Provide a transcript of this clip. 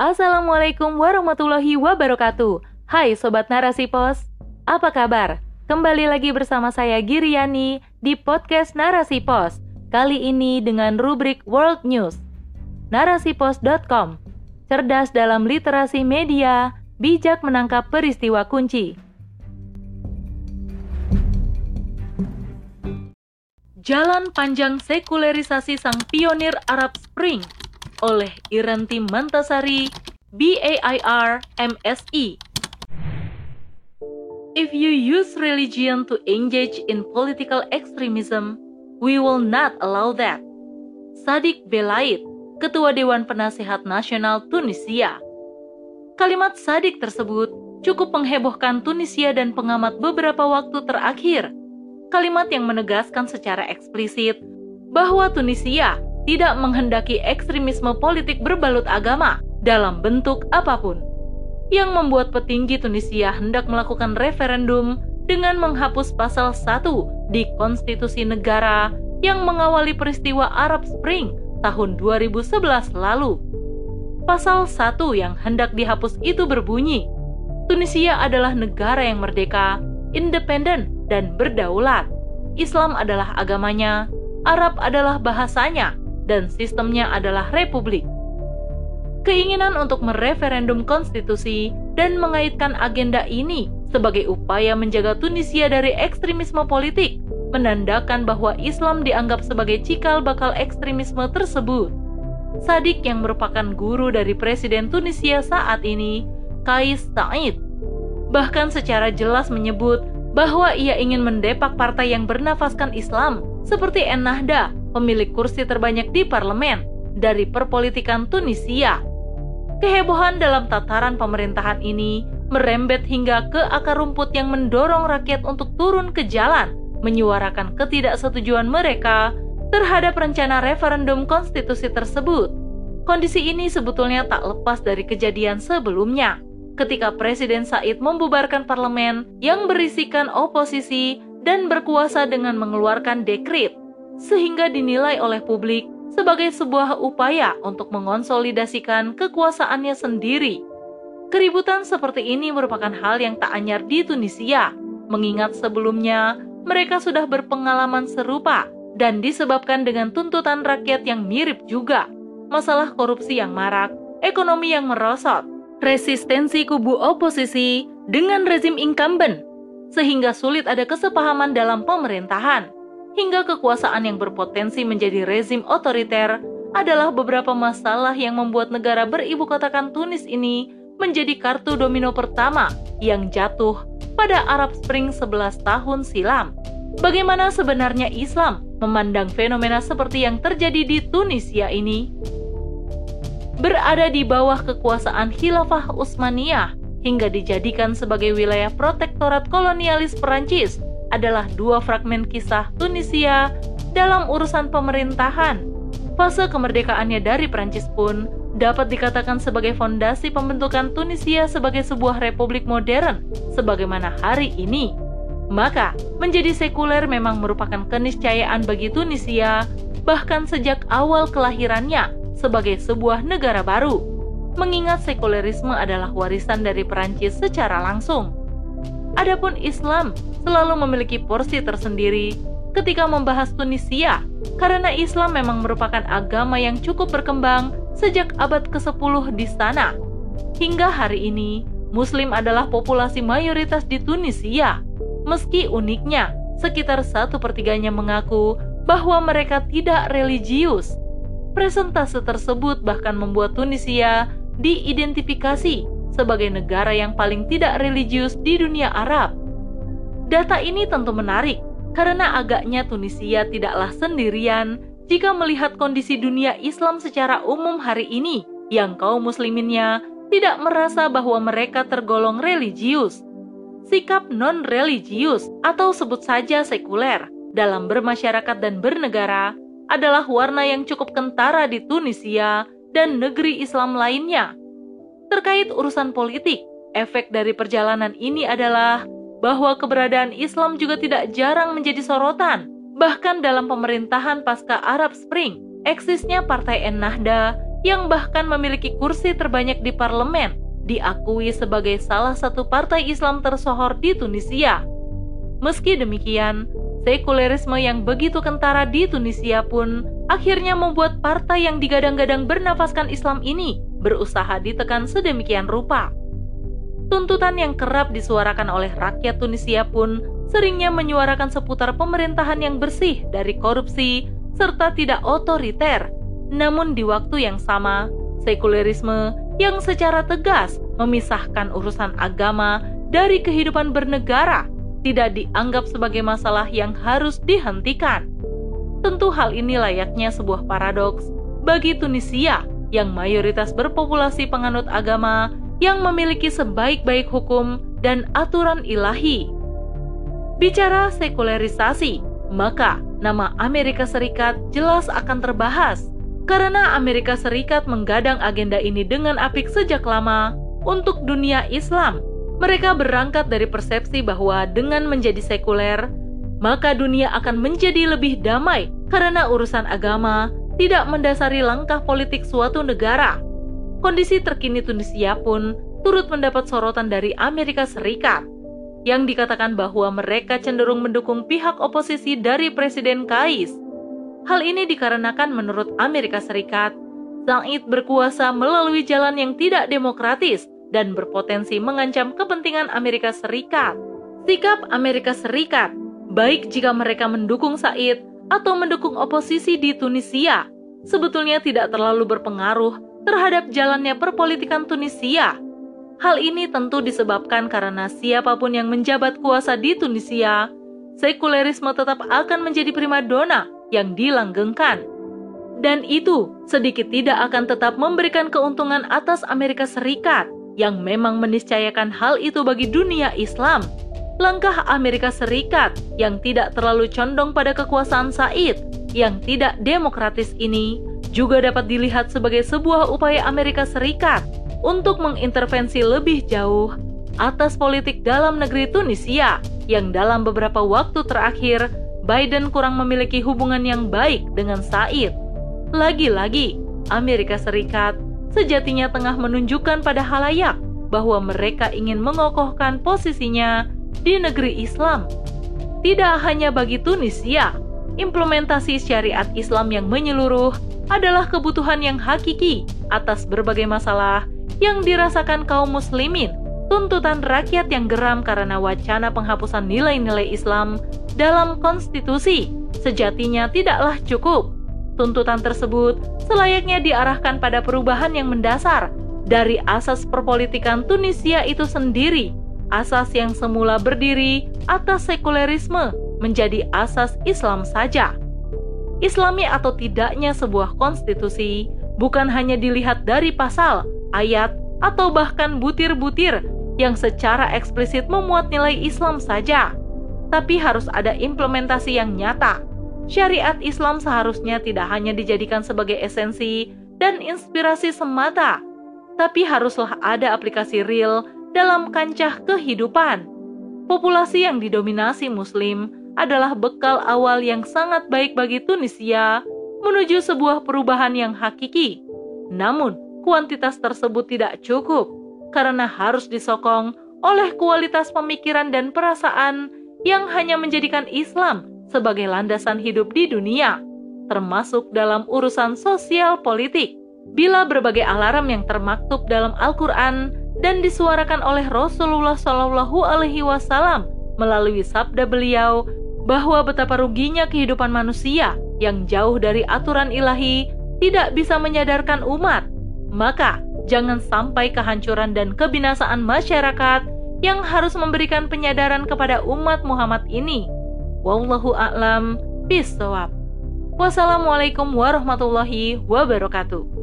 Assalamualaikum warahmatullahi wabarakatuh. Hai Sobat Narasi Pos, apa kabar? Kembali lagi bersama saya Giriani di podcast Narasi Pos. Kali ini dengan rubrik World News. Narasipos.com Cerdas dalam literasi media, bijak menangkap peristiwa kunci. Jalan panjang sekulerisasi sang pionir Arab Spring oleh Iranti Mantasari, BAIR, MSI. If you use religion to engage in political extremism, we will not allow that. Sadik Belaid, Ketua Dewan Penasehat Nasional Tunisia. Kalimat Sadik tersebut cukup menghebohkan Tunisia dan pengamat beberapa waktu terakhir. Kalimat yang menegaskan secara eksplisit bahwa Tunisia tidak menghendaki ekstremisme politik berbalut agama dalam bentuk apa pun, yang membuat petinggi Tunisia hendak melakukan referendum dengan menghapus pasal 1 di konstitusi negara yang mengawali peristiwa Arab Spring tahun 2011 lalu. Pasal 1 yang hendak dihapus itu berbunyi, Tunisia adalah negara yang merdeka, independen, dan berdaulat. Islam adalah agamanya, Arab adalah bahasanya, dan sistemnya adalah republik. Keinginan untuk mereferendum konstitusi dan mengaitkan agenda ini sebagai upaya menjaga Tunisia dari ekstremisme politik menandakan bahwa Islam dianggap sebagai cikal bakal ekstremisme tersebut. Sadik yang merupakan guru dari Presiden Tunisia saat ini, Kais Said, bahkan secara jelas menyebut bahwa ia ingin mendepak partai yang bernafaskan Islam seperti Ennahda pemilik kursi terbanyak di parlemen dari perpolitikan Tunisia. Kehebohan dalam tataran pemerintahan ini merembet hingga ke akar rumput yang mendorong rakyat untuk turun ke jalan, menyuarakan ketidaksetujuan mereka terhadap rencana referendum konstitusi tersebut. Kondisi ini sebetulnya tak lepas dari kejadian sebelumnya, ketika Presiden Said membubarkan parlemen yang berisikan oposisi dan berkuasa dengan mengeluarkan dekrit sehingga dinilai oleh publik sebagai sebuah upaya untuk mengonsolidasikan kekuasaannya sendiri. Keributan seperti ini merupakan hal yang tak anyar di Tunisia, mengingat sebelumnya mereka sudah berpengalaman serupa dan disebabkan dengan tuntutan rakyat yang mirip juga. Masalah korupsi yang marak, ekonomi yang merosot, resistensi kubu oposisi dengan rezim incumbent, sehingga sulit ada kesepahaman dalam pemerintahan hingga kekuasaan yang berpotensi menjadi rezim otoriter adalah beberapa masalah yang membuat negara beribu kotakan Tunis ini menjadi kartu domino pertama yang jatuh pada Arab Spring 11 tahun silam. Bagaimana sebenarnya Islam memandang fenomena seperti yang terjadi di Tunisia ini? Berada di bawah kekuasaan Khilafah Utsmaniyah hingga dijadikan sebagai wilayah protektorat kolonialis Perancis adalah dua fragmen kisah Tunisia dalam urusan pemerintahan. Fase kemerdekaannya dari Prancis pun dapat dikatakan sebagai fondasi pembentukan Tunisia sebagai sebuah republik modern sebagaimana hari ini. Maka, menjadi sekuler memang merupakan keniscayaan bagi Tunisia bahkan sejak awal kelahirannya sebagai sebuah negara baru. Mengingat sekulerisme adalah warisan dari Perancis secara langsung. Adapun Islam selalu memiliki porsi tersendiri ketika membahas Tunisia, karena Islam memang merupakan agama yang cukup berkembang sejak abad ke-10 di sana. Hingga hari ini, Muslim adalah populasi mayoritas di Tunisia. Meski uniknya, sekitar satu pertiganya mengaku bahwa mereka tidak religius. Presentase tersebut bahkan membuat Tunisia diidentifikasi sebagai negara yang paling tidak religius di dunia Arab. Data ini tentu menarik karena agaknya Tunisia tidaklah sendirian jika melihat kondisi dunia Islam secara umum hari ini yang kaum musliminnya tidak merasa bahwa mereka tergolong religius. Sikap non-religius atau sebut saja sekuler dalam bermasyarakat dan bernegara adalah warna yang cukup kentara di Tunisia dan negeri Islam lainnya. Terkait urusan politik, efek dari perjalanan ini adalah bahwa keberadaan Islam juga tidak jarang menjadi sorotan. Bahkan dalam pemerintahan pasca Arab Spring, eksisnya Partai Ennahda yang bahkan memiliki kursi terbanyak di parlemen, diakui sebagai salah satu partai Islam tersohor di Tunisia. Meski demikian, sekulerisme yang begitu kentara di Tunisia pun akhirnya membuat partai yang digadang-gadang bernafaskan Islam ini berusaha ditekan sedemikian rupa. Tuntutan yang kerap disuarakan oleh rakyat Tunisia pun seringnya menyuarakan seputar pemerintahan yang bersih dari korupsi serta tidak otoriter. Namun di waktu yang sama, sekulerisme yang secara tegas memisahkan urusan agama dari kehidupan bernegara tidak dianggap sebagai masalah yang harus dihentikan. Tentu hal ini layaknya sebuah paradoks bagi Tunisia yang mayoritas berpopulasi penganut agama yang memiliki sebaik-baik hukum dan aturan ilahi. Bicara sekularisasi, maka nama Amerika Serikat jelas akan terbahas karena Amerika Serikat menggadang agenda ini dengan apik sejak lama untuk dunia Islam. Mereka berangkat dari persepsi bahwa dengan menjadi sekuler, maka dunia akan menjadi lebih damai karena urusan agama tidak mendasari langkah politik suatu negara kondisi terkini Tunisia pun turut mendapat sorotan dari Amerika Serikat yang dikatakan bahwa mereka cenderung mendukung pihak oposisi dari Presiden Kais. Hal ini dikarenakan menurut Amerika Serikat, Said berkuasa melalui jalan yang tidak demokratis dan berpotensi mengancam kepentingan Amerika Serikat. Sikap Amerika Serikat, baik jika mereka mendukung Said atau mendukung oposisi di Tunisia, sebetulnya tidak terlalu berpengaruh terhadap jalannya perpolitikan Tunisia. Hal ini tentu disebabkan karena siapa pun yang menjabat kuasa di Tunisia, sekulerisme tetap akan menjadi primadona yang dilanggengkan. Dan itu sedikit tidak akan tetap memberikan keuntungan atas Amerika Serikat yang memang meniscayakan hal itu bagi dunia Islam. Langkah Amerika Serikat yang tidak terlalu condong pada kekuasaan Said yang tidak demokratis ini juga dapat dilihat sebagai sebuah upaya Amerika Serikat untuk mengintervensi lebih jauh atas politik dalam negeri Tunisia yang dalam beberapa waktu terakhir Biden kurang memiliki hubungan yang baik dengan Said. Lagi-lagi, Amerika Serikat sejatinya tengah menunjukkan pada halayak bahwa mereka ingin mengokohkan posisinya di negeri Islam. Tidak hanya bagi Tunisia, implementasi syariat Islam yang menyeluruh adalah kebutuhan yang hakiki atas berbagai masalah yang dirasakan kaum muslimin, tuntutan rakyat yang geram karena wacana penghapusan nilai-nilai Islam dalam konstitusi sejatinya tidaklah cukup. Tuntutan tersebut selayaknya diarahkan pada perubahan yang mendasar dari asas perpolitikan Tunisia itu sendiri, asas yang semula berdiri atas sekulerisme menjadi asas Islam saja. Islami atau tidaknya sebuah konstitusi bukan hanya dilihat dari pasal, ayat, atau bahkan butir-butir yang secara eksplisit memuat nilai Islam saja, tapi harus ada implementasi yang nyata. Syariat Islam seharusnya tidak hanya dijadikan sebagai esensi dan inspirasi semata, tapi haruslah ada aplikasi real dalam kancah kehidupan. Populasi yang didominasi Muslim adalah bekal awal yang sangat baik bagi Tunisia menuju sebuah perubahan yang hakiki. Namun, kuantitas tersebut tidak cukup karena harus disokong oleh kualitas pemikiran dan perasaan yang hanya menjadikan Islam sebagai landasan hidup di dunia, termasuk dalam urusan sosial politik. Bila berbagai alarm yang termaktub dalam Al-Quran dan disuarakan oleh Rasulullah Shallallahu Alaihi Wasallam melalui sabda beliau bahwa betapa ruginya kehidupan manusia yang jauh dari aturan ilahi tidak bisa menyadarkan umat, maka jangan sampai kehancuran dan kebinasaan masyarakat yang harus memberikan penyadaran kepada umat Muhammad ini. Wallahu a'lam. Wassalamualaikum warahmatullahi wabarakatuh.